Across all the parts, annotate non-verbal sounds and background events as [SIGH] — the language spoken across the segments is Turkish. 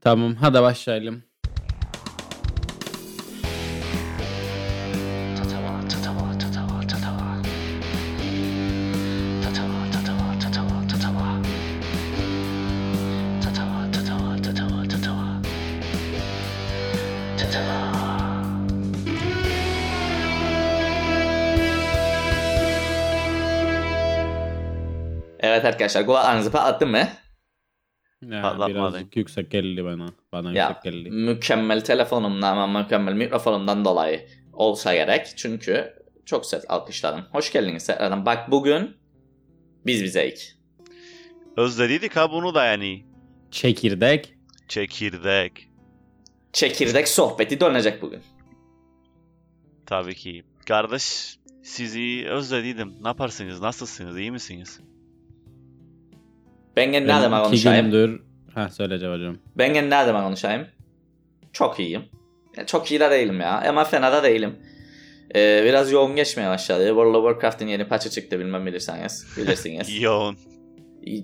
Tamam hadi başlayalım. Evet arkadaşlar kulaklarınızı patlattım mı? Ya, Patlatmadın. birazcık yüksek geldi bana. Bana Ya yüksek geldi. mükemmel telefonumdan ama mükemmel mikrofonumdan dolayı olsa gerek. Çünkü çok ses alkışladım. Hoş geldiniz tekrardan. Bak bugün biz bizeyik. Özlediydik ha bunu da yani. Çekirdek. Çekirdek. Çekirdek sohbeti dönecek bugün. Tabii ki. Kardeş sizi özlediydim. Ne yaparsınız? Nasılsınız? İyi misiniz? Ben ne Ben zaman iki konuşayım? gündür... Ha söyle hocam. Ben gene ne zaman konuşayım? Çok iyiyim. Ya, çok iyi de değilim ya. Ama fena da değilim. Ee, biraz yoğun geçmeye başladı. World of Warcraft'ın yeni patch'ı çıktı bilmem bilirseniz. Bilirsiniz. [LAUGHS] Yoğun.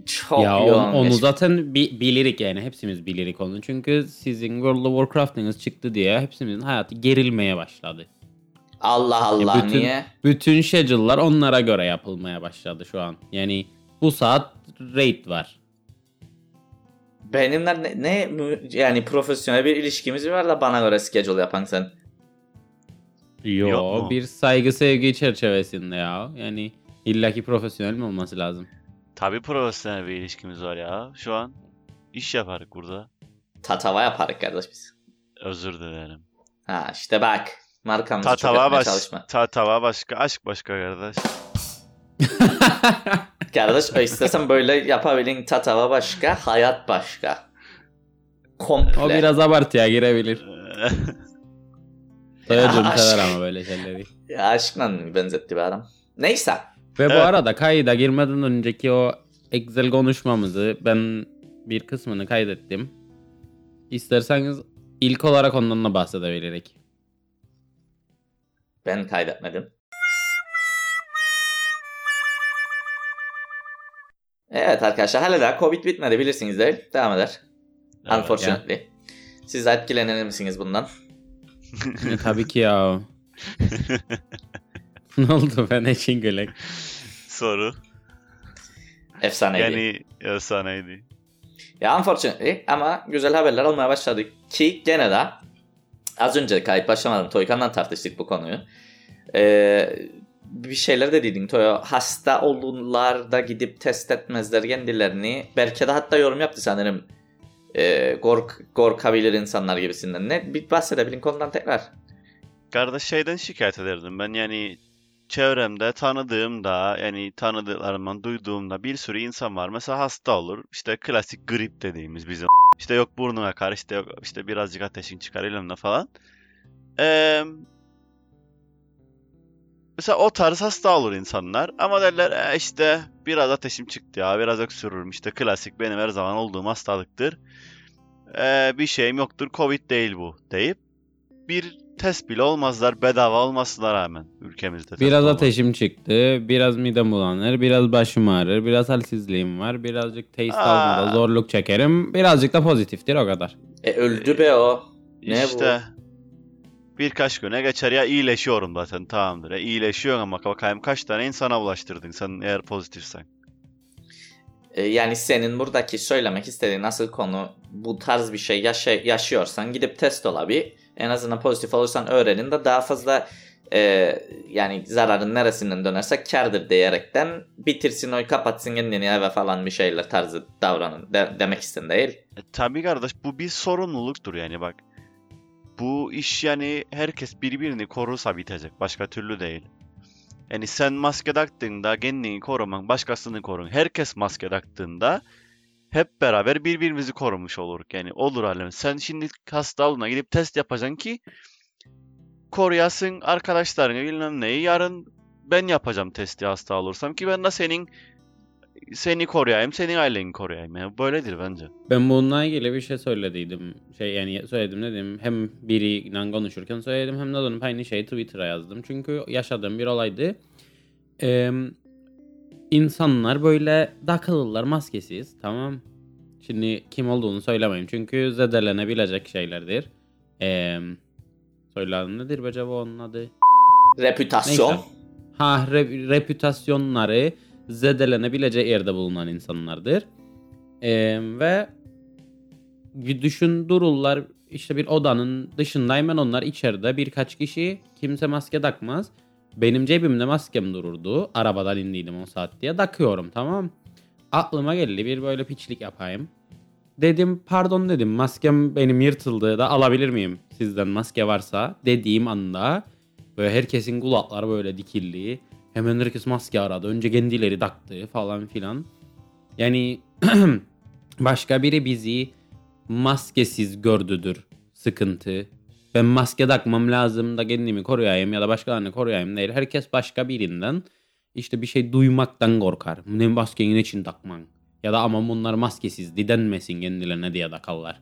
çok ya yoğun onu, onu zaten bi- bilirik yani hepsimiz bilirik onu. Çünkü sizin World of Warcraft'ınız çıktı diye hepsimizin hayatı gerilmeye başladı. Allah Allah bütün- niye? Bütün schedule'lar onlara göre yapılmaya başladı şu an. Yani bu saat raid var. Benimle ne, ne yani profesyonel bir ilişkimiz var da bana göre schedule yapan sen. Yo Yok bir saygı sevgi çerçevesinde ya. Yani illaki profesyonel mi olması lazım? Tabii profesyonel bir ilişkimiz var ya. Şu an iş yaparız burada. Tatava yaparız kardeş biz. Özür dilerim. Ha işte bak. Markamızı çok Tatava, etmeye baş, çalışma. tatava başka, aşk başka kardeş. [LAUGHS] Kardeş o istersen böyle yapabilin tatava başka, hayat başka. Komple. o biraz abartıya girebilir. [LAUGHS] Aşk. sever ama böyle şeyleri. Ya aşkla benzetti bir adam. Neyse. Ve bu Evet. arada kayda girmeden önceki o Excel konuşmamızı ben bir kısmını kaydettim. İsterseniz ilk olarak ondan da bahsedebilirik. Ben kaydetmedim. Evet arkadaşlar hala daha Covid bitmedi bilirsiniz değil. Devam eder. Evet, Unfortunately. Siz de etkilenir misiniz bundan? [LAUGHS] E, tabii ki ya. [LAUGHS] ne oldu ben için gülek? Soru. Efsaneydi. Yani efsaneydi. Ya unfortunately ama güzel haberler almaya başladık ki gene de az önce kayıt başlamadan Toykan'la tartıştık bu konuyu. Ee, bir şeyler de dedin Toyo. Hasta olurlar da gidip test etmezler kendilerini. Belki de hatta yorum yaptı sanırım. Ee, kork, korkabilir insanlar gibisinden. Ne? Bir bahsedebilin konudan tekrar. Kardeş şeyden şikayet ederdim. Ben yani çevremde tanıdığımda yani tanıdıklarımdan duyduğumda bir sürü insan var. Mesela hasta olur. İşte klasik grip dediğimiz bizim. İşte yok burnun akar işte yok işte birazcık ateşin çıkar elimde falan. Eee Mesela o tarz hasta olur insanlar ama derler "E işte biraz ateşim çıktı ya biraz öksürürüm işte klasik benim her zaman olduğum hastalıktır. Eee, bir şeyim yoktur covid değil bu deyip bir test bile olmazlar bedava olmasına rağmen ülkemizde. test Biraz olmaz. ateşim çıktı, biraz midem bulanır, biraz başım ağrır, biraz halsizliğim var, birazcık Aa. almada zorluk çekerim, birazcık da pozitiftir o kadar. E öldü be o. Ne İşte birkaç güne geçer ya iyileşiyorum zaten tamamdır. E, iyileşiyor ama bakayım kaç tane insana bulaştırdın sen eğer pozitifsen. E, yani senin buradaki söylemek istediğin asıl konu bu tarz bir şey yaşa- yaşıyorsan gidip test bir. En azından pozitif olursan öğrenin de daha fazla e, yani zararın neresinden dönerse kardır diyerekten bitirsin oy kapatsın kendini eve falan bir şeyler tarzı davranın de- demek istin değil. E, tabii kardeş bu bir sorumluluktur yani bak. Bu iş yani herkes birbirini korursa bitecek. Başka türlü değil. Yani sen maske taktığında kendini koruman, başkasını korun. Herkes maske taktığında hep beraber birbirimizi korumuş oluruz. Yani olur alem. Sen şimdi hastalığına gidip test yapacaksın ki koruyasın arkadaşlarını bilmem neyi. Yarın ben yapacağım testi hasta olursam ki ben de senin seni koruyayım, senin aileni koruyayım. Yani böyledir bence. Ben bununla ilgili bir şey söylediydim. Şey yani söyledim dedim. Hem biriyle konuşurken söyledim hem de dönüp aynı şeyi Twitter'a yazdım. Çünkü yaşadığım bir olaydı. Ee, insanlar böyle takılırlar maskesiz tamam. Şimdi kim olduğunu söylemeyeyim. Çünkü zedelenebilecek şeylerdir. Ee, söyle nedir be acaba onun adı? Reputasyon. Neyse. Ha re- reputasyonları zedelenebileceği yerde bulunan insanlardır. Ee, ve bir düşün dururlar işte bir odanın dışındayım onlar içeride birkaç kişi kimse maske takmaz. Benim cebimde maskem dururdu. Arabadan indiydim o saat diye. Takıyorum tamam. Aklıma geldi bir böyle piçlik yapayım. Dedim pardon dedim maskem benim yırtıldı da alabilir miyim sizden maske varsa dediğim anda böyle herkesin kulakları böyle dikildi. Hemen herkes maske aradı. Önce kendileri taktı falan filan. Yani [CLEARS THROAT] başka biri bizi maskesiz gördüdür sıkıntı. Ben maske takmam lazım da kendimi koruyayım ya da başkalarını koruyayım değil. Herkes başka birinden işte bir şey duymaktan korkar. Ne maskenin için takman. Ya da ama bunlar maskesiz denmesin kendilerine diye takarlar.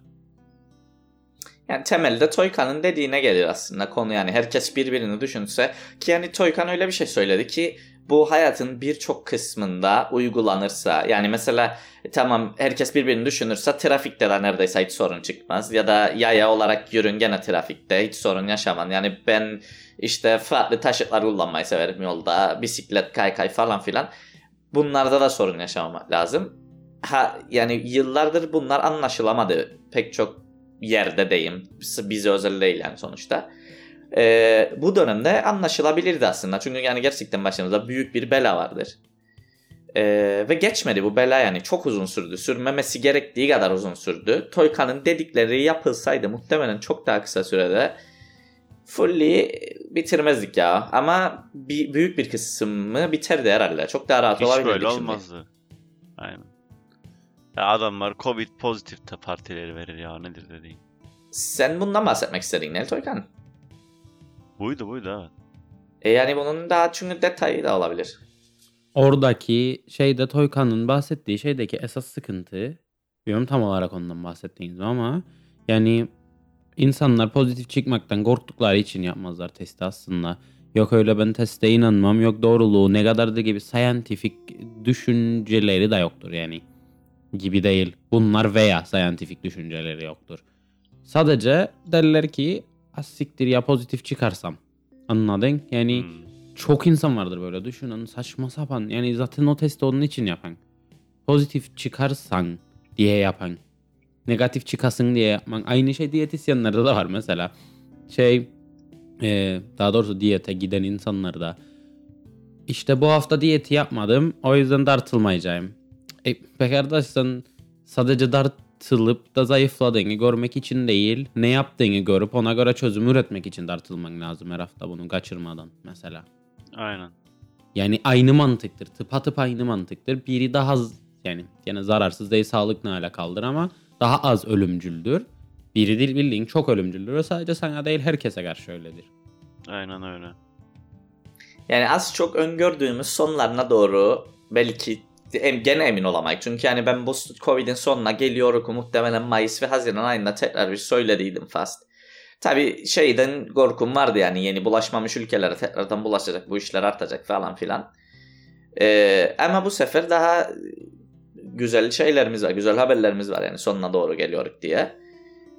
Yani temelde Toyka'nın dediğine gelir aslında konu. Yani herkes birbirini düşünse ki yani Toykan öyle bir şey söyledi ki bu hayatın birçok kısmında uygulanırsa yani mesela e, tamam herkes birbirini düşünürse trafikte de neredeyse hiç sorun çıkmaz ya da yaya olarak yürün gene trafikte hiç sorun yaşaman. Yani ben işte farklı taşıtlar kullanmayı severim yolda bisiklet kaykay falan filan. Bunlarda da sorun yaşamamak lazım. Ha yani yıllardır bunlar anlaşılamadı. Pek çok yerde deyim. Bize özel değil yani sonuçta. Ee, bu dönemde anlaşılabilirdi aslında. Çünkü yani gerçekten başımızda büyük bir bela vardır. Ee, ve geçmedi bu bela yani çok uzun sürdü. Sürmemesi gerektiği kadar uzun sürdü. Toyka'nın dedikleri yapılsaydı muhtemelen çok daha kısa sürede fully bitirmezdik ya. Ama bir, büyük bir kısmı biterdi herhalde. Çok daha rahat Hiç olabilirdik böyle şimdi. olmazdı. Aynen. Ya adamlar Covid pozitif de partileri verir ya nedir dediğin. Sen bundan bahsetmek istedin Nel Toykan. Buydu buydu evet. E yani bunun daha çünkü detayı da olabilir. Oradaki şeyde Toyka'nın bahsettiği şeydeki esas sıkıntı bilmiyorum tam olarak ondan bahsettiğiniz ama yani insanlar pozitif çıkmaktan korktukları için yapmazlar testi aslında. Yok öyle ben teste inanmam yok doğruluğu ne kadardı gibi scientific düşünceleri de yoktur yani. Gibi değil. Bunlar veya scientific düşünceleri yoktur. Sadece derler ki az siktir ya pozitif çıkarsam. Anladın? Yani Hmm. çok insan vardır böyle düşünün saçma sapan. Yani zaten o testi onun için yapan. Pozitif çıkarsan diye yapan. Negatif çıkasın diye yapman. Aynı şey diyetisyenlerde de var mesela. Şey e, daha doğrusu diyete giden insanlarda. İşte bu hafta diyeti yapmadım. O yüzden dartılmayacağım. E, be kardeş sen sadece dartılıp da zayıfladığını görmek için değil, ne yaptığını görüp ona göre çözüm üretmek için dartılman lazım her hafta bunu kaçırmadan mesela. Aynen. Yani aynı mantıktır. Tıpatıp aynı mantıktır. Biri daha yani yine zararsız değil sağlıkla alakalıdır ama daha az ölümcüldür. Biri değil bildiğin çok ölümcüldür ve sadece sana değil herkese karşı öyledir. Aynen öyle. Yani az çok öngördüğümüz sonlarına doğru belki em- gene emin olamayız. Çünkü yani ben bu Covid'in sonuna geliyor muhtemelen Mayıs ve Haziran ayında tekrar bir söylediydim fast. Tabi şeyden korkum vardı yani yeni bulaşmamış ülkelere tekrardan bulaşacak bu işler artacak falan filan. Ee, ama bu sefer daha güzel şeylerimiz var, güzel haberlerimiz var yani sonuna doğru geliyoruz diye.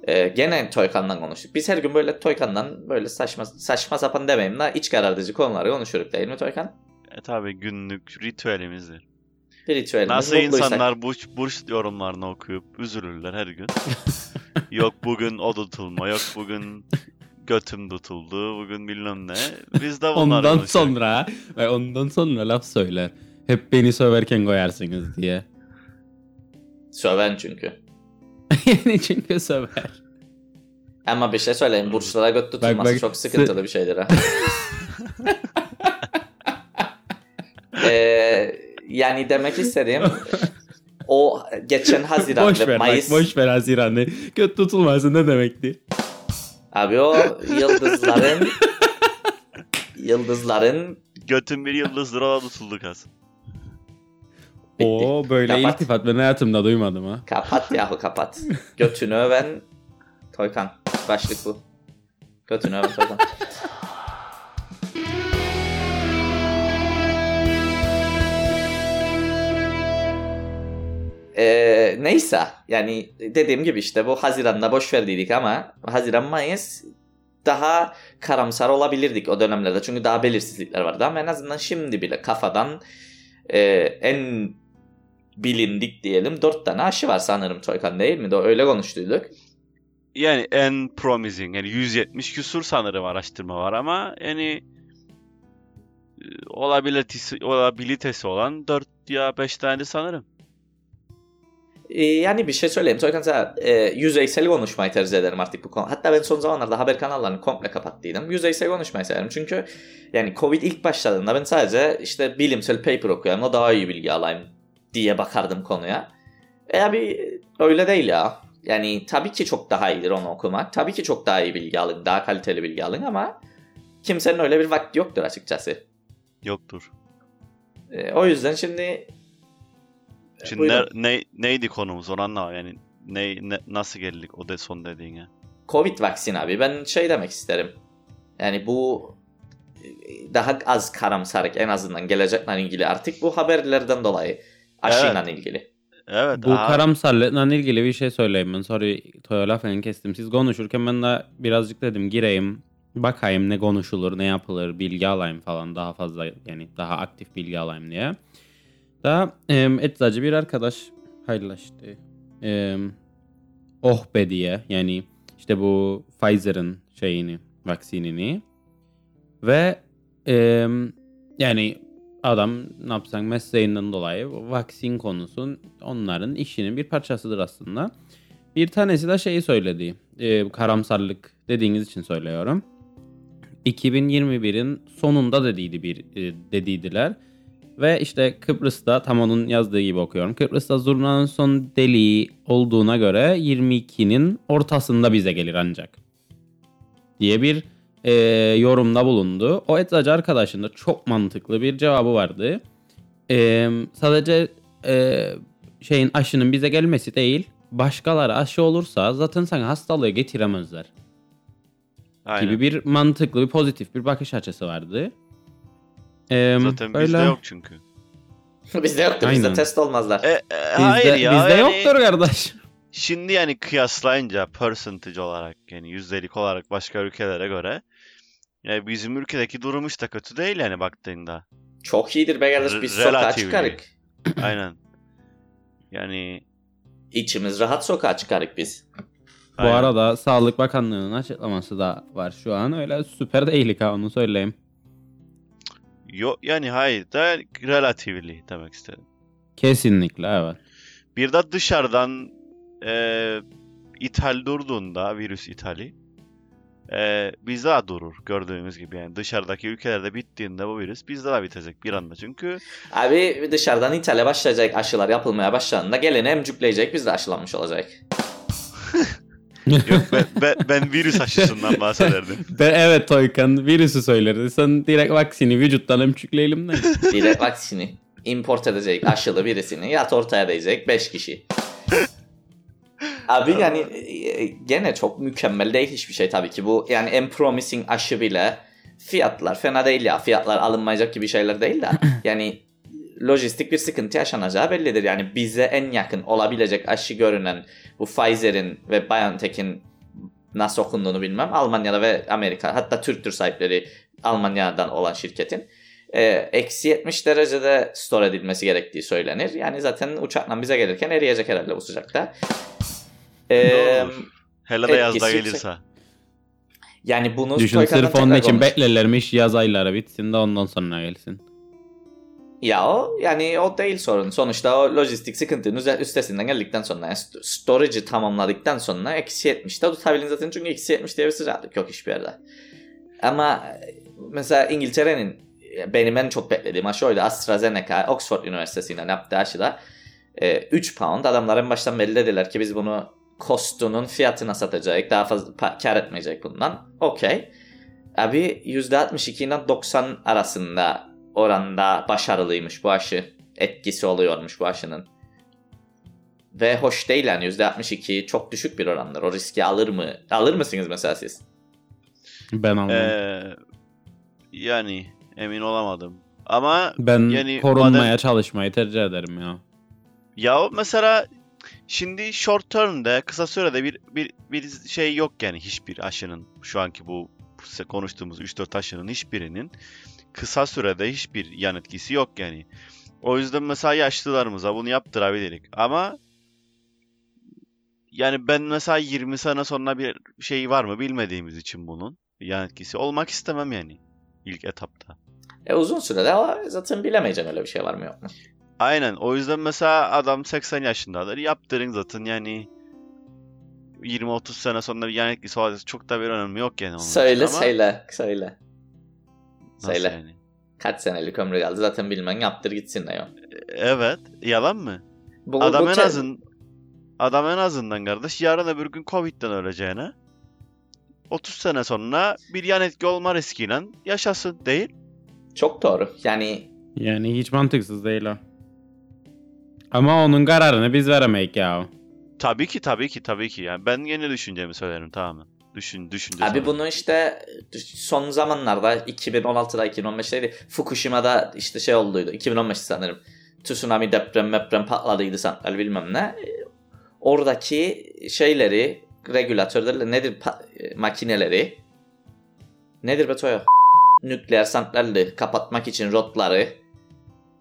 Ee, gene Toykan'dan konuştuk. Biz her gün böyle Toykan'dan böyle saçma saçma sapan demeyeyim de iç karartıcı konuları konuşuruz değil mi Toykan? E tabi günlük ritüelimizdir. Ritüelimiz Nasıl mutluysak- insanlar burç, burç yorumlarını okuyup üzülürler her gün. [LAUGHS] yok bugün o tutulma, yok bugün götüm tutuldu, bugün bilmem ne. Biz de bunları Ondan konuşuyoruz. sonra ve ondan sonra laf söyler. Hep beni söverken koyarsınız diye. Söven çünkü. [LAUGHS] yani çünkü söver. Ama bir şey söyleyeyim. Burçlara göt tutulması bak, çok sıkıntılı bir şeydir ha. [LAUGHS] Ee, yani demek istediğim o geçen Haziran boş ve ver Mayıs bak boş ver Haziran'ı. Göt tutulması ne demekti? abi o yıldızların yıldızların Götüm bir yıldızdır ona tutuldu. Bitti. Oo böyle Kapat. iltifat ben hayatımda duymadım ha. kapat yahu kapat. Götünü öven Toykan. Başlık bu. Götünü öven Toykan. Ee, neyse yani dediğim gibi işte bu Haziran'da boş verdiydik ama Haziran Mayıs daha karamsar olabilirdik o dönemlerde. Çünkü daha belirsizlikler vardı ama en azından şimdi bile kafadan e, en bilindik diyelim dört tane aşı var sanırım Toykan değil mi? Öyle konuştuyduk. Yani en promising yani 170 küsur sanırım araştırma var ama yani e, olabilitesi, olabilitesi olan 4 ya 5 tane sanırım. Ee, yani bir şey söyleyeyim. Toykan sana e, yüzeysel konuşmayı tercih ederim artık bu konu. Hatta ben son zamanlarda haber kanallarını komple kapattıydım. Yüzeysel konuşmayı severim. Çünkü yani Covid ilk başladığında ben sadece işte bilimsel paper okuyayım o daha iyi bilgi alayım diye bakardım konuya. E abi öyle değil ya. Yani tabii ki çok daha iyidir onu okumak. Tabii ki çok daha iyi bilgi alın, daha kaliteli bilgi alın ama kimsenin öyle bir vakti yoktur açıkçası. Yoktur. E, o yüzden şimdi Şimdi Buyurun. ne, ne- neydi konumuz onu anla yani ne, ne- nasıl geldik o de son dediğine. Covid vaksin abi ben şey demek isterim. Yani bu e, daha az karamsarlık en azından gelecekle ilgili artık bu haberlerden dolayı aşıyla ilgili. Evet. Bu aha, karamsarlıkla ilgili bir şey söyleyeyim ben. Sorry lafını kestim. Siz konuşurken ben de birazcık dedim gireyim. Bakayım ne konuşulur, ne yapılır, bilgi alayım falan daha fazla yani daha aktif bilgi alayım diye. Da em, eczacı bir arkadaş paylaştı. Em, oh be diye yani işte bu Pfizer'ın şeyini, vaksinini ve em, yani adam ne yapsan mesleğinden dolayı vaksin konusu onların işinin bir parçasıdır aslında. Bir tanesi de şeyi söyledi. e, karamsarlık dediğiniz için söylüyorum. 2021'in sonunda dediydi bir e, dediydiler. Ve işte Kıbrıs'ta tam onun yazdığı gibi okuyorum. Kıbrıs'ta zurnanın son deliği olduğuna göre 22'nin ortasında bize gelir ancak. Diye bir e, yorumda bulundu. O eczacı arkadaşın da çok mantıklı bir cevabı vardı. E, sadece e, şeyin aşının bize gelmesi değil, başkaları aşı olursa zaten sana hastalığı getiremezler aynen. gibi bir mantıklı, bir pozitif bir bakış açısı vardı. E, Zaten böyle- [LAUGHS] bizde yok çünkü. bizde yoktur. Bizde Aynen. test olmazlar. E, e, Bizde, hayır ya. bizde yani yoktur kardeş. Şimdi yani kıyaslayınca percentage olarak yani yüzdelik olarak başka ülkelere göre yani bizim ülkedeki durum hiç de kötü değil yani baktığında. Çok iyidir be kardeş. Biz sokağa çıkarık. [CLEARS THROAT] Aynen. Yani İçimiz rahat sokağa çıkarık biz. Bu aynen. arada Sağlık Bakanlığı'nın açıklaması da var şu an. Öyle süper değilik ha onu söyleyeyim. Yok yani hayır da relatively demek istedim. Kesinlikle evet. Bir de dışarıdan e, ithal durduğunda virüs ithali e, bizde de durur gördüğümüz gibi yani dışarıdaki ülkelerde bittiğinde bu virüs bizde de bitecek bir anda çünkü Abi dışarıdan İtalya başlayacak aşılar yapılmaya başladığında geleni emcükleyecek biz de aşılanmış olacak. [LAUGHS] yok ben, ben, ben virüs aşısından bahsederdim. [LAUGHS] Ben, evet Toykan virüsü söylerdi. Sen direkt vaksini vücuttan emçükleyelim de. [LAUGHS] Direkt vaksini import edecek aşılı birisini yat ortaya diyecek 5 kişi. Abi yani e, gene çok mükemmel değil hiçbir şey tabii ki bu yani en promising aşı bile fiyatlar fena değil ya fiyatlar alınmayacak gibi şeyler değil de [LAUGHS] yani lojistik bir sıkıntı yaşanacağı bellidir. Yani bize en yakın olabilecek aşı görünen bu Pfizer'in ve BioNTech'in nasıl okunduğunu bilmem. Almanya'da ve Amerika hatta Türktür sahipleri Almanya'dan olan şirketin e, eksi 70 derecede store edilmesi gerektiği söylenir. Yani zaten uçakla bize gelirken eriyecek herhalde bu sıcakta. E, Doğrudur. Hele de yazda etkisi yüksek. gelirse. yani bunu Düşün sırf onun için beklerlermiş yaz ayları bitsin de ondan sonra gelsin. Ya o yani o değil sorun. Sonuçta o lojistik sıkıntının üstesinden geldikten sonra yani st- storage'ı tamamladıktan sonra eksi 70'te tutabilin zaten çünkü eksi 70 diye bir sıcaklık yok hiçbir yerde. Ama e, mesela İngiltere'nin e, benim en çok beklediğim aşı oydu. AstraZeneca Oxford Üniversitesi'yle yaptığı aşıda e, 3 pound adamlar en baştan belli dediler ki biz bunu kostunun fiyatına satacak daha fazla kar etmeyecek bundan. Okey. Abi %62 ile 90 arasında oranda başarılıymış bu aşı. Etkisi oluyormuş bu aşının. Ve hoş değil yani %62 çok düşük bir orandır. O riski alır mı? Alır mısınız mesela siz? Ben almam. Ee, yani emin olamadım. Ama ben yani korunmaya madem- çalışmayı tercih ederim ya. Ya mesela şimdi short term'de kısa sürede bir bir bir şey yok yani hiçbir aşının şu anki bu size konuştuğumuz 3-4 aşının hiçbirinin kısa sürede hiçbir yan etkisi yok yani. O yüzden mesela yaşlılarımıza bunu yaptırabilirik. Ama yani ben mesela 20 sene sonra bir şey var mı bilmediğimiz için bunun yan etkisi olmak istemem yani ilk etapta. E uzun sürede ama zaten bilemeyeceğim öyle bir şey var mı yok mu? Aynen. O yüzden mesela adam 80 yaşındadır. Yaptırın zaten yani 20-30 sene sonra bir yan etkisi olacak. Çok da bir önemi yok yani onun Söyle ama söyle söyle. Nasıl söyle. yani? Kaç senelik ömrü kaldı zaten bilmen yaptır gitsin de yok. Evet. Yalan mı? Bu, Adam bu en azın adam en azından kardeş yarın öbür gün Covid'den öleceğine 30 sene sonra bir yan etki olma riskiyle yaşasın değil. Çok doğru. Yani Yani hiç mantıksız değil o. Ama onun kararını biz veremeyik ya. Tabii ki tabii ki tabii ki. Yani ben yeni düşüncemi söylerim tamamen. Düşün düşünce. abi sonra. bunu işte son zamanlarda 2016'da 2015'teydi Fukushima'da işte şey olduydu. 2015 sanırım. Tsunami deprem deprem patladıydı santral bilmem ne. E, Oradaki şeyleri regülatörleri nedir e, makineleri nedir be Toyo? [LAUGHS] Nükleer santralleri kapatmak için rotları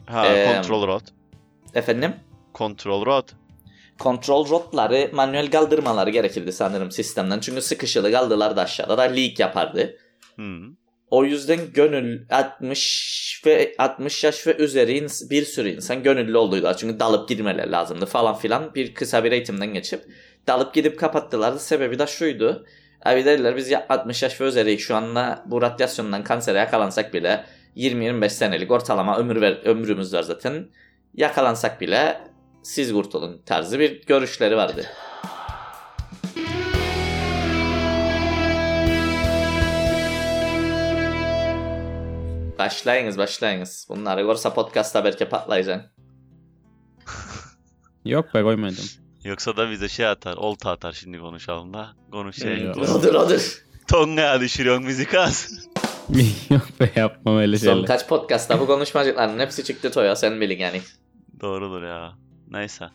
ha Eee, kontrol rot. efendim Kontrol rot. Kontrol rotları manuel kaldırmaları gerekirdi sanırım sistemden. Çünkü sıkışılı kaldılar da aşağıda da leak yapardı. Hı. O yüzden gönül 60 ve 60 yaş ve üzeri bir sürü insan gönüllü olduydular. Çünkü dalıp girmeleri lazımdı falan filan. Bir kısa bir eğitimden geçip dalıp gidip kapattılar. Sebebi de şuydu. Abi dediler biz ya 60 yaş ve üzeri şu anda bu radyasyondan kansere yakalansak bile 20-25 senelik ortalama ömür ver, ömrümüz var zaten. Yakalansak bile siz kurtulun tarzı bir görüşleri vardı. Başlayınız başlayınız. Bunları görse podcast'ta belki patlayacaksın. [LAUGHS] Yok be koymadım. Yoksa da bize şey atar, olta atar şimdi konuşalım da. Konuş şey. Odur odur. Tonga düşürüyorsun bizi kaz. [LAUGHS] Yok be yapmam öyle Son şeyler. kaç podcast'ta bu konuşmacıkların hepsi çıktı Toya sen bilin yani. Doğrudur ya. Neyse.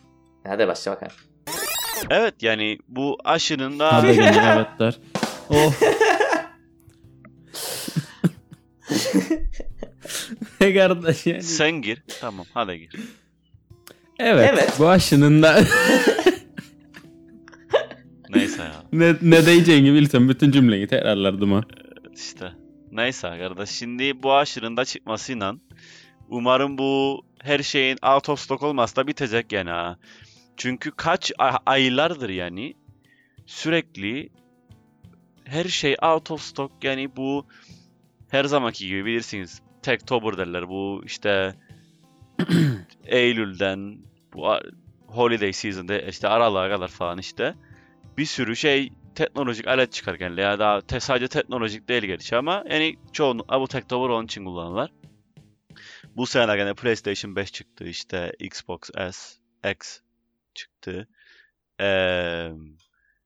Hadi başla bakalım. Evet yani bu aşının da Hadi gene [LAUGHS] evet der. Oh. [LAUGHS] ne kardeş yani. sen gir. Tamam hadi gir. Evet, Evet. Bu aşının da [LAUGHS] Neyse ya. ne, ne diyeceğini bilsem bütün cümleyi tekrarlardım ha. İşte. Neyse kardeş. Şimdi bu aşının da çıkmasıyla umarım bu her şeyin out of stock olmazsa da bitecek yani ha. Çünkü kaç ay- aylardır yani sürekli her şey out of stock yani bu her zamanki gibi bilirsiniz. Techtober derler bu işte [CLEARS THROAT] Eylül'den bu holiday season'da işte aralığa kadar falan işte bir sürü şey teknolojik alet çıkarken ya daha te, sadece teknolojik değil gerçi ama yani çoğunlukla bu Techtober onun için kullanırlar. Bu sene gene PlayStation 5 çıktı işte Xbox S, X çıktı. Ee,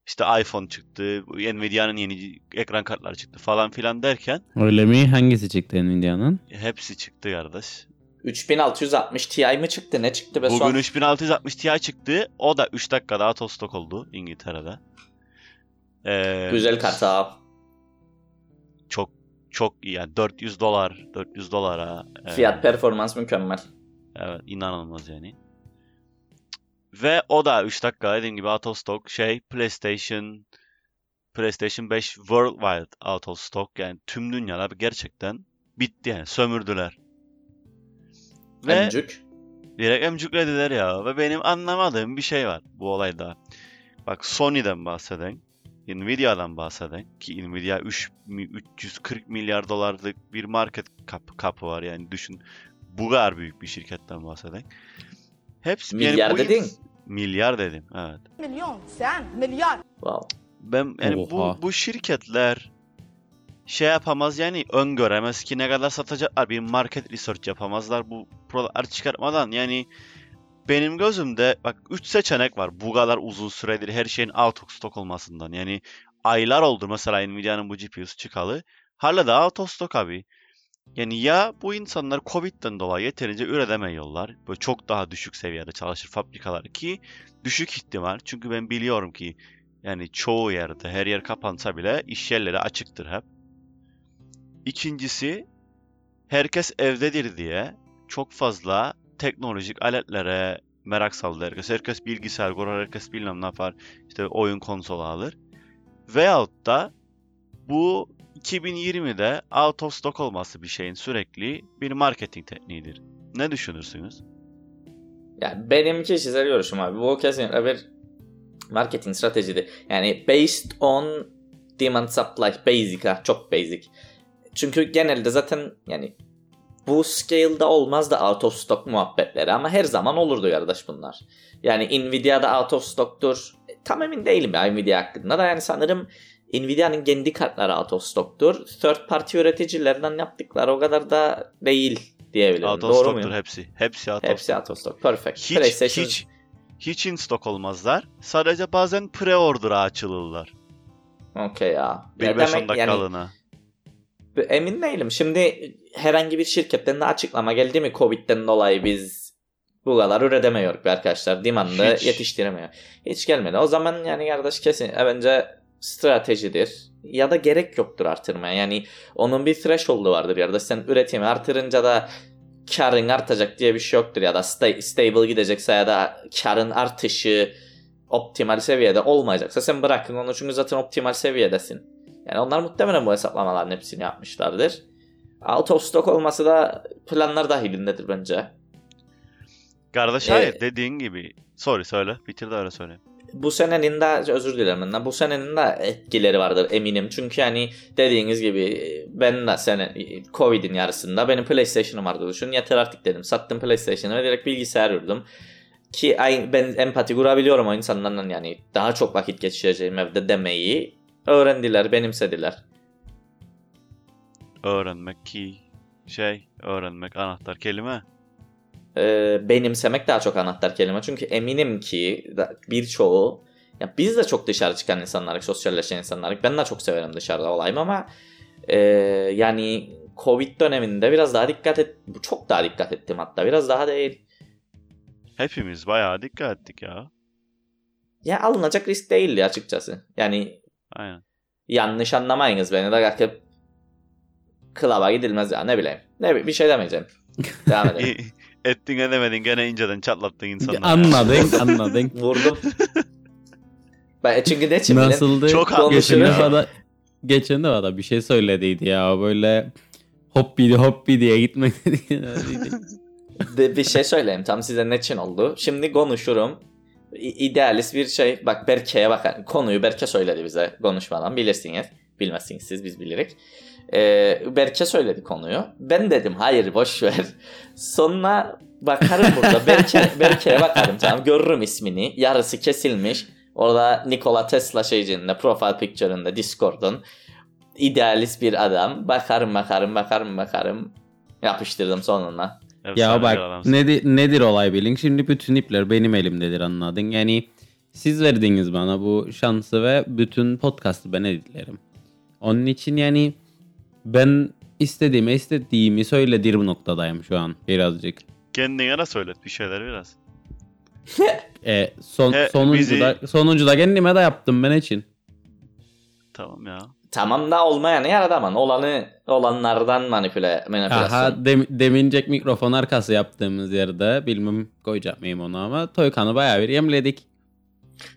işte iPhone çıktı. Nvidia'nın yeni ekran kartları çıktı falan filan derken Öyle mi? Hangisi çıktı Nvidia'nın? hepsi çıktı kardeş. 3660 Ti mi çıktı ne çıktı be Bugün son? 3660 Ti çıktı. O da 3 dakikada out of stock oldu İngiltere'de. Ee, Güzel kart ha. çok çok iyi yani 400 dolar 400 dolara e, Fiyat performans mükemmel. evet inanılmaz yani. Ve o da 3 dakika dediğim gibi out of stock şey PlayStation PlayStation 5 worldwide out of stock yani tüm dünyada gerçekten bitti yani sömürdüler. Ve Emcük. direkt emcüklediler ya ve benim anlamadığım bir şey var bu olayda. Bak Sony'den bahseden, Nvidia'dan bahsedeyim ki Nvidia 3, 340 milyar dolarlık bir market kapı, kapı var yani düşün bu kadar büyük bir şirketten bahsedeyim. Hepsi milyar yani dedin. Milyar dedim evet. Milyon sen milyar. Wow. Ben yani Oha. bu bu şirketler şey yapamaz yani öngöremez ki ne kadar satacaklar bir market research yapamazlar bu prolar çıkartmadan yani benim gözümde bak 3 seçenek var bu kadar uzun süredir her şeyin out of stock olmasından yani aylar oldu mesela Nvidia'nın bu GPU'su çıkalı hala da out of stock abi Yani ya bu insanlar Covid'den dolayı yeterince üretemiyorlar. Böyle çok daha düşük seviyede çalışır fabrikalar ki düşük ihtimal. Çünkü ben biliyorum ki yani çoğu yerde her yer kapansa bile iş yerleri açıktır hep. İkincisi herkes evdedir diye çok fazla teknolojik aletlere merak saldı herkes. Herkes bilgisayar kurar, herkes bilmem ne yapar. İşte oyun konsolu alır. Veyahut da bu 2020'de out of stock olması bir şeyin sürekli bir marketing tekniğidir. Ne düşünürsünüz? Yani benim kişisel görüşüm abi. Bu kesinlikle bir marketing stratejidi. Yani based on demand supply. Basic ha. Çok basic. Çünkü genelde zaten yani bu scale'da olmaz da out of stock muhabbetleri ama her zaman olurdu kardeş bunlar. Yani Nvidia'da out of stock'tur. E, tam emin değilim ya Nvidia hakkında da yani sanırım Nvidia'nın kendi kartları out of stock'tur. Third party üreticilerden yaptıkları o kadar da değil diyebilirim. Out of Doğru stock'tur muyum? hepsi. Hepsi out Hepsi stock. out of stock. Perfect. Hiç, PlayStation hiç, hiç in stock olmazlar. Sadece bazen pre-order'a açılırlar. Okey ya. Bir Ya 5-10 demek yani- dakikalığına. Emin değilim. Şimdi herhangi bir şirketten de açıklama geldi mi Covid'den dolayı biz bu kadar üretemiyoruz arkadaşlar. Demand'ı yetiştiremiyor. Hiç gelmedi. O zaman yani kardeş kesin e, bence stratejidir. Ya da gerek yoktur artırmaya. Yani onun bir threshold'u vardır ya da sen üretimi artırınca da karın artacak diye bir şey yoktur ya da sta- stable gidecekse ya da karın artışı optimal seviyede olmayacaksa sen bırakın onu çünkü zaten optimal seviyedesin. Yani onlar muhtemelen bu hesaplamaların hepsini yapmışlardır. Out of stock olması da planlar dahilindedir bence. Kardeş Ee, hayır dediğin gibi. Sorry söyle. Bitir de öyle söyle. Bu senenin de özür dilerim benden. Bu senenin de etkileri vardır eminim. Çünkü hani dediğiniz gibi ben de sene Covid'in yarısında benim PlayStation'ım vardı düşün. Yeter artık dedim. Sattım PlayStation'ı ve direkt bilgisayar yürüdüm. Ki ben empati kurabiliyorum o insanlarla yani daha çok vakit geçireceğim evde demeyi öğrendiler, benimsediler. Öğrenmek ki şey öğrenmek anahtar kelime. Ee, benimsemek daha çok anahtar kelime. Çünkü eminim ki birçoğu ya biz de çok dışarı çıkan insanlarız, sosyalleşen insanlarız. Ben de çok severim dışarıda olayım ama e, yani Covid döneminde biraz daha dikkat et, çok daha dikkat ettim hatta biraz daha değil. Hepimiz bayağı dikkat ettik ya. Ya alınacak risk değildi açıkçası. Yani Aynen. yanlış anlamayınız beni de klaba gidilmez ya ne bileyim. Ne bi- bir şey demeyeceğim. Devam edelim. Ettin edemedin gene inceden çatlattın insanları. Anladın [LAUGHS] anladın. Vurdum. ben çünkü ne için? Nasıldı? Çok geçen defada geçen defada bir şey söylediydi ya böyle hoppi hoppi diye gitmek [LAUGHS] de bir şey söyleyeyim tam size ne için oldu. Şimdi konuşurum. İ- idealist bir şey. Bak Berke'ye bakar. Konuyu Berke söyledi bize konuşmadan. Bilirsiniz. Bilmezsiniz siz biz bilirik. Ee, Berke söyledi konuyu. Ben dedim hayır boş ver. Sonra bakarım burada. [LAUGHS] Berke, Berke'ye bakarım tamam. Görürüm ismini. Yarısı kesilmiş. Orada Nikola Tesla şeycinde profile picture'ında Discord'un idealist bir adam. Bakarım bakarım bakarım bakarım. Yapıştırdım sonuna. Ya Efsane bir bak nedir, nedir olay bilin. Şimdi bütün ipler benim elimdedir anladın. Yani siz verdiniz bana bu şansı ve bütün podcast'ı ben editlerim. Onun için yani ben istediğime istediğimi söylediğim noktadayım şu an birazcık. Kendine de söylet bir şeyler biraz. [LAUGHS] E, son, He, sonuncu, bizi- da, sonuncu da kendime de yaptım ben için. Tamam ya. Tamam da olmayanı yaradaman. Olanı olanlardan manipüle manipülasyon. Aha dem, demincek mikrofon arkası yaptığımız yerde bilmem koyacak mıyım onu ama Toykan'ı bayağı bir yemledik.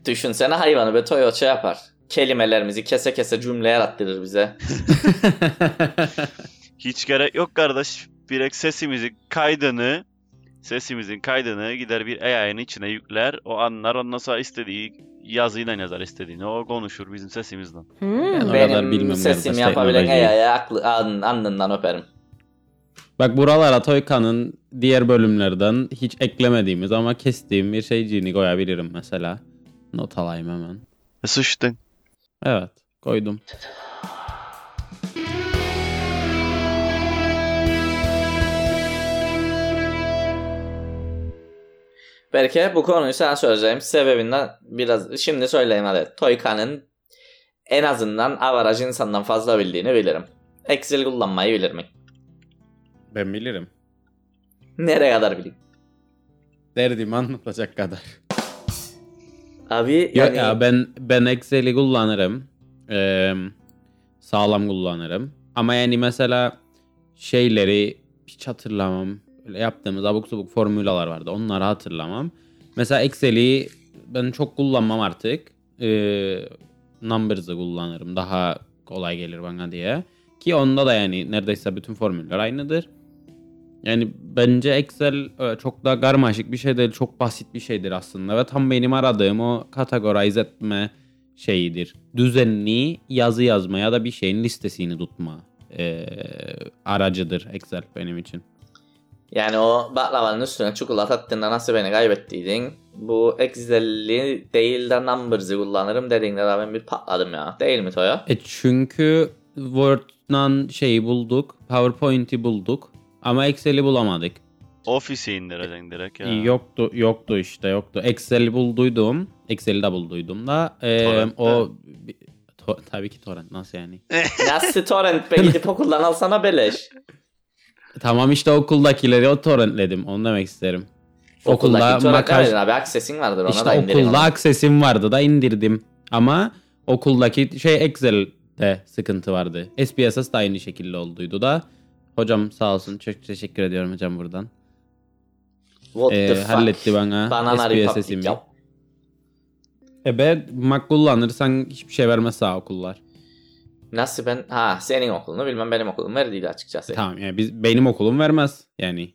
Düşünsene hayvanı be Toyota şey yapar. Kelimelerimizi kese kese cümle yarattırır bize. [LAUGHS] Hiç gerek yok kardeş. Direkt sesimizin kaydını sesimizin kaydını gider bir AI'nin içine yükler. O anlar ondan sonra istediği yazıyla yazar istediğini. O konuşur bizim sesimizle. Ben o kadar Benim bilmem sesim yapabilen. AI'ye aklı, an, alnından öperim. Bak buralara Toyka'nın diğer bölümlerden hiç eklemediğimiz ama kestiğim bir şeyciğini koyabilirim mesela. Not alayım hemen. Sıçtın. Evet koydum. Belki bu konuyu sana söyleyeceğim sebebinden biraz şimdi söyleyeyim hadi. Toyka'nın en azından avaraj insandan fazla bildiğini bilirim. Excel kullanmayı bilirim. Ben bilirim. Nereye kadar bileyim? Derdimi anlatacak kadar. Abi Yok yani ya ben ben Excel'i kullanırım. Ee, sağlam kullanırım. Ama yani mesela şeyleri hiç hatırlamam. Öyle yaptığımız abuk sabuk formülalar vardı. Onları hatırlamam. Mesela Excel'i ben çok kullanmam artık. Ee, Numbers'ı kullanırım. Daha kolay gelir bana diye. Ki onda da yani neredeyse bütün formüller aynıdır. Yani bence Excel e, çok da karmaşık bir şey değil. Çok basit bir şeydir aslında. Ve tam benim aradığım o kategorize etme şeyidir. Düzenli yazı yazma ya da bir şeyin listesini tutma e, aracıdır Excel benim için. yani o baklavanın üstüne çikolata attığında nasıl beni kaybettiydin? Bu Excel'i değil de Numbers'ı kullanırım dediğinde de ben bir patladım ya. Değil mi Toya? E çünkü Word'dan şeyi bulduk. PowerPoint'i bulduk. Ama Excel'i bulamadık. Office'e indireceksin direkt ya. Yoktu yoktu işte yoktu. Excel'i bulduydum. Excel'i de bulduydum da. E, Torrent'te. o to- tabii ki torrent nasıl yani? [LAUGHS] Nasıl torrent be gidip [LAUGHS] okuldan alsana beleş. Tamam işte okuldakileri o torrentledim. Onu demek isterim. Okuldaki Okulda torrent makaj- abi aksesin vardır ona da İşte indirin okulda onu. aksesim vardı da indirdim. Ama okuldaki şey Excel'de sıkıntı vardı. SPSS da aynı şekilde olduydu da. Hocam sağ olsun. Çok teşekkür ediyorum hocam buradan. What Ee, the fuck? halletti bana Banana Republic SPSS'imi. ya. E be Mac kullanırsan hiçbir şey vermez sağ okullar. Nasıl ben? Ha senin okulunu bilmem benim okulum verdiydi açıkçası. Tamam yani biz benim okulum vermez yani.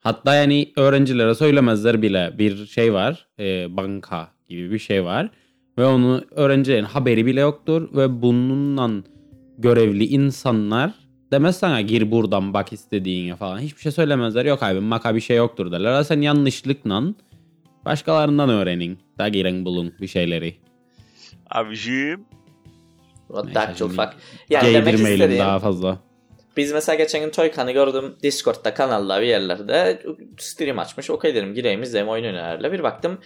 Hatta yani öğrencilere söylemezler bile bir şey var. e, banka gibi bir şey var. Ve onu öğrencilerin haberi bile yoktur. Ve bununla görevli insanlar demez sana gir buradan bak istediğine falan. Hiçbir şey söylemezler. Yok abi maka bir şey yoktur derler. Sen yanlışlıkla başkalarından öğrenin. Da girin bulun bir şeyleri. Abiciğim. What şimdi fuck. Yani demek istediğim daha fazla. biz mesela geçen gün Toykan'ı gördüm Discord'da kanalda bir yerlerde stream açmış. Okey dedim gireyim izleyeyim oyun oynarlarla. Bir baktım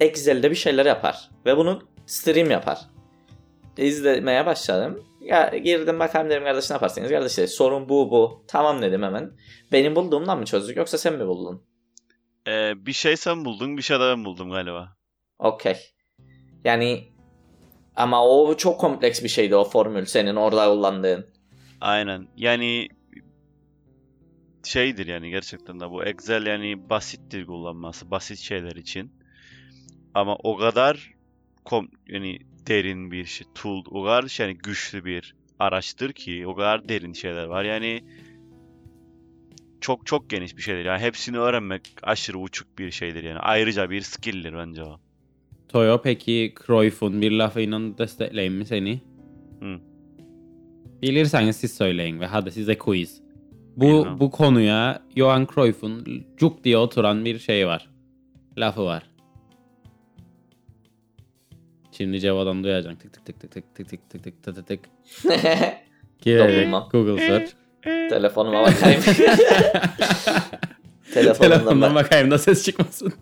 Excel'de bir şeyler yapar. Ve bunu stream yapar. İzlemeye başladım. Ya girdim bakayım dedim kardeş ne yaparsınız? Kardeş dedi, sorun bu bu. Tamam dedim hemen. Benim bulduğumdan mı çözdük yoksa sen mi buldun? Ee, bir şey sen buldun, bir şey de ben buldum galiba. Okey. Yani ama o çok kompleks bir şeydi o formül senin orada kullandığın. Aynen. Yani şeydir yani gerçekten de bu Excel yani basittir kullanması, basit şeyler için. Ama o kadar kom yani derin bir şey, tool, o kadar şey, yani güçlü bir araçtır ki o kadar derin şeyler var. Yani çok çok geniş bir şeydir. Yani hepsini öğrenmek aşırı uçuk bir şeydir yani. Ayrıca bir skill'dir bence o. Toyo peki Cruyff'un bir lafıyla destekleyin mi seni? Hı. Bilirseniz siz söyleyin ve hadi size quiz. Bu Bilmem. bu konuya Johan Cruyff'un cuk diye oturan bir şey var. Lafı var. Şimdi cevadan duyacaksın. Tık tık tık tık tık tık tık tık tık tık tık tık. Girecek Tamam. Google search. Telefonuma bakayım. Telefonumdan Telefondan bak. bakayım da ses çıkmasın.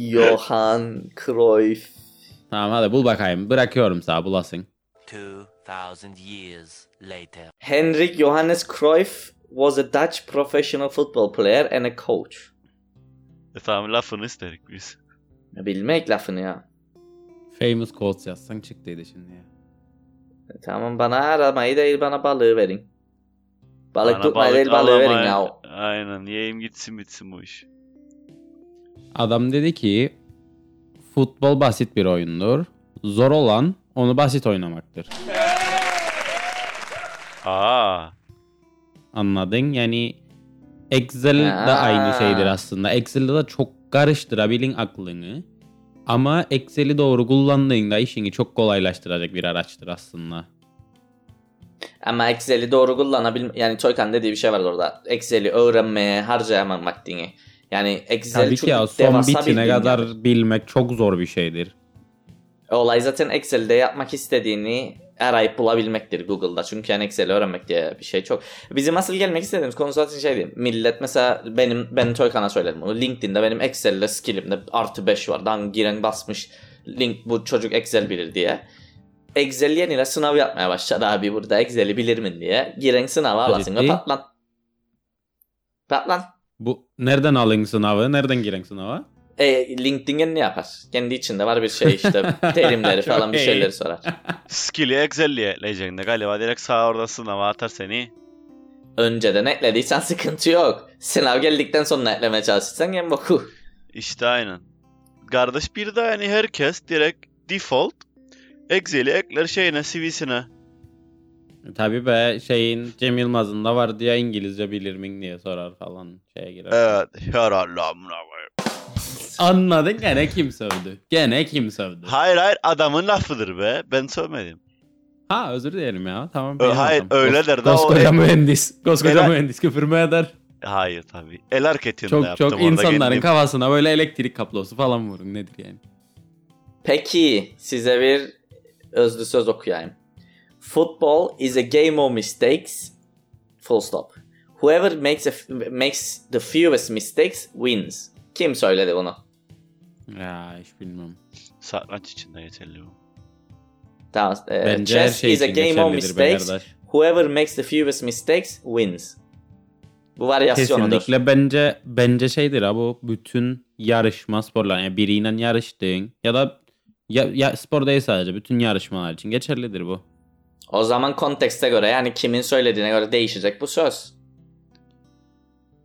Johan Cruyff. Tamam hadi bul bakayım. Bırakıyorum sana bulasın. 2,000 years later. Henrik Johannes Cruyff was a Dutch professional football player and a coach. E tamam lafını isterik biz. Bilmek lafını ya. Famous quotes yazsan çıktıydı şimdi ya. Tamam bana aramayı değil bana balığı verin. Balık Bana tutmayı değil balık balığı verin alamay- ya. Aynen yiyeyim gitsin bitsin bu iş. Adam dedi ki futbol basit bir oyundur. Zor olan onu basit oynamaktır. Aa. Anladın? Yani Excel de aynı şeydir aslında. Excel'de de çok karıştırabilin aklını. Ama Excel'i doğru kullandığında işini çok kolaylaştıracak bir araçtır aslında. Ama Excel'i doğru kullanabilme... Yani Toykan dediği bir şey vardı orada. Excel'i öğrenmeye harcayamam vaktini. Yani Excel Tabii çok ki ya son bitine kadar yani. bilmek çok zor bir şeydir. Olay zaten Excel'de yapmak istediğini arayıp bulabilmektir Google'da. Çünkü yani Excel'i öğrenmek diye bir şey çok. Bizim asıl gelmek istediğimiz konu zaten şey değil. Millet mesela benim ben Toykan'a söyledim bunu. LinkedIn'de benim Excel'le skillimde artı 5 var. Dan giren basmış link bu çocuk Excel bilir diye. Excel yeniyle sınav yapmaya başladı abi burada Excel'i bilir mi diye. Giren sınava alasın ve Ciddi? patlat. Bak lan. Bu nereden alın sınavı? Nereden giren sınava? E, LinkedIn'e ne yapar? Kendi içinde var bir şey işte [LAUGHS] terimleri falan bir şeyleri sorar. Skill'i Excel'liye ekleyeceksin galiba direkt sağ orada sınava atar seni. Önceden eklediysen sıkıntı yok. Sınav geldikten sonra eklemeye çalışırsan en boku. İşte aynen. Kardeş bir de yani herkes direkt default Excel'i ekler şeyine CV'sine. Tabii be şeyin Cem Yılmaz'ın da var diye İngilizce bilir miyim diye sorar falan şeye girer. Evet. Herhalde amına. Anladın gene kim sövdü? Gene kim sövdü? Hayır hayır adamın lafıdır be. Ben söylemedim. Ha özür dilerim ya. Tamam. Ö- hayır, hatam. öyle der de o- Koskoca mühendis. Koskoca Helal- mühendis küfür mü eder? Hayır tabii. El hareketini Çok yaptım çok insanların kendim. kafasına böyle elektrik kablosu falan vurun. Nedir yani? Peki size bir özlü söz okuyayım. Football is a game of mistakes. Full stop. Whoever makes a, makes the fewest mistakes wins. Kim söyledi bunu? Ya hiç bilmem. Satranç içinde geçerli bu. Tamam. e, Bence her chess şey is a için game of mistakes. Whoever makes the fewest mistakes wins. Bu varyasyonudur. Kesinlikle bence bence şeydir ha bu bütün yarışma sporlar yani biriyle yarıştığın ya da ya, ya spor değil sadece bütün yarışmalar için geçerlidir bu. O zaman kontekste göre yani kimin söylediğine göre değişecek bu söz.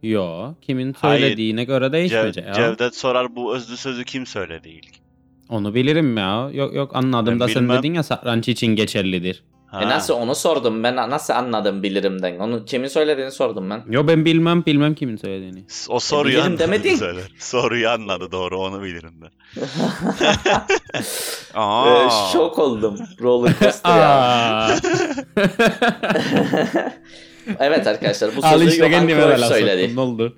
Yo kimin Hayır. söylediğine göre Cev- değişmeyecek ya. Cevdet sorar bu özlü sözü kim söyledi ilk? Onu bilirim ya. Yok yok anladım Ben da sen bilmem. dedin ya satranç için geçerlidir. Ha. E nasıl onu sordum ben nasıl anladım bilirimden. Onu kimin söylediğini sordum ben. Yo ben bilmem bilmem kimin söylediğini. O soruyu bilirim anladı demedin. [LAUGHS] söyler. Soruyu anladı doğru onu bilirim ben. Ee, [LAUGHS] Aa. şok oldum. Roller coaster ya. [LAUGHS] Evet arkadaşlar bu sözü işte Johan Cruyff söyledi. Ne oldu?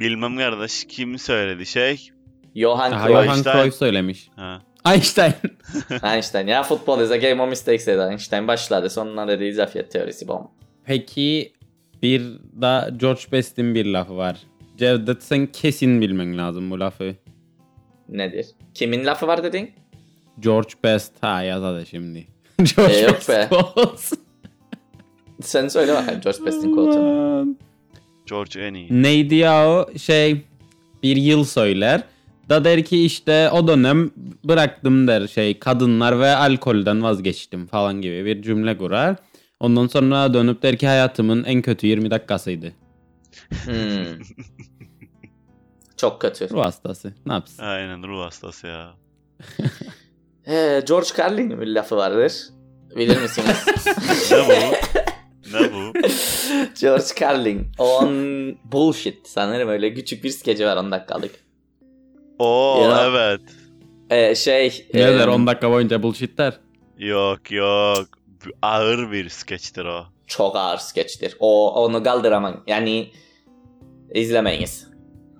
Bilmem kardeş kim söyledi şey. Johan Cruyff. Johan Einstein. Cruyff söylemiş. Ha. Einstein. [LAUGHS] Einstein. Ya futbol is a game of mistakes dedi Einstein başladı. Sonra dedi izafiyet teorisi bom. Peki bir da George Best'in bir lafı var. Cevdet sen kesin bilmen lazım bu lafı. Nedir? Kimin lafı var dedin? George Best. Ha yaz hadi şimdi. [LAUGHS] George Ee, yok Best be. Sen söyle bakayım George Best'in quote'unu. Hmm. George en iyi. Neydi ya o şey bir yıl söyler. Da der ki işte o dönem bıraktım der şey kadınlar ve alkolden vazgeçtim falan gibi bir cümle kurar. Ondan sonra dönüp der ki hayatımın en kötü 20 dakikasıydı. Hmm. Çok kötü. Ruh hastası. Ne yapsın? Aynen ruh hastası ya. Ee, George Carlin'in bir lafı vardır. Bilir misiniz? [LAUGHS] Ne bu? [LAUGHS] George Carlin. On bullshit. Sanırım öyle küçük bir skeci var 10 dakikalık. Oo Ya. evet. Ee, şey. Ne e, der 10 dakika boyunca bullshit der. Yok yok. Ağır bir skeçtir o. Çok ağır skeçtir. O onu kaldıramam. Yani izlemeyiniz.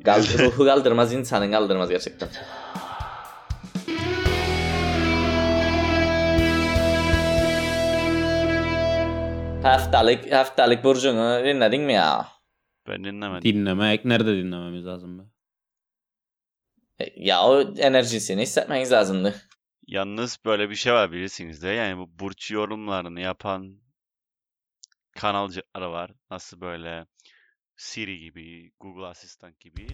Kal [LAUGHS] ruhu kaldırmaz insanın kaldırmaz gerçekten. Haftalık haftalık burcunu dinledin mi ya? Ben dinlemedim. Dinlemek nerede dinlememiz lazım be? Ya o enerjisini hissetmeniz lazımdı. Yalnız böyle bir şey var bilirsiniz de yani bu burç yorumlarını yapan kanalcılar var. Nasıl böyle Siri gibi, Google Asistan gibi.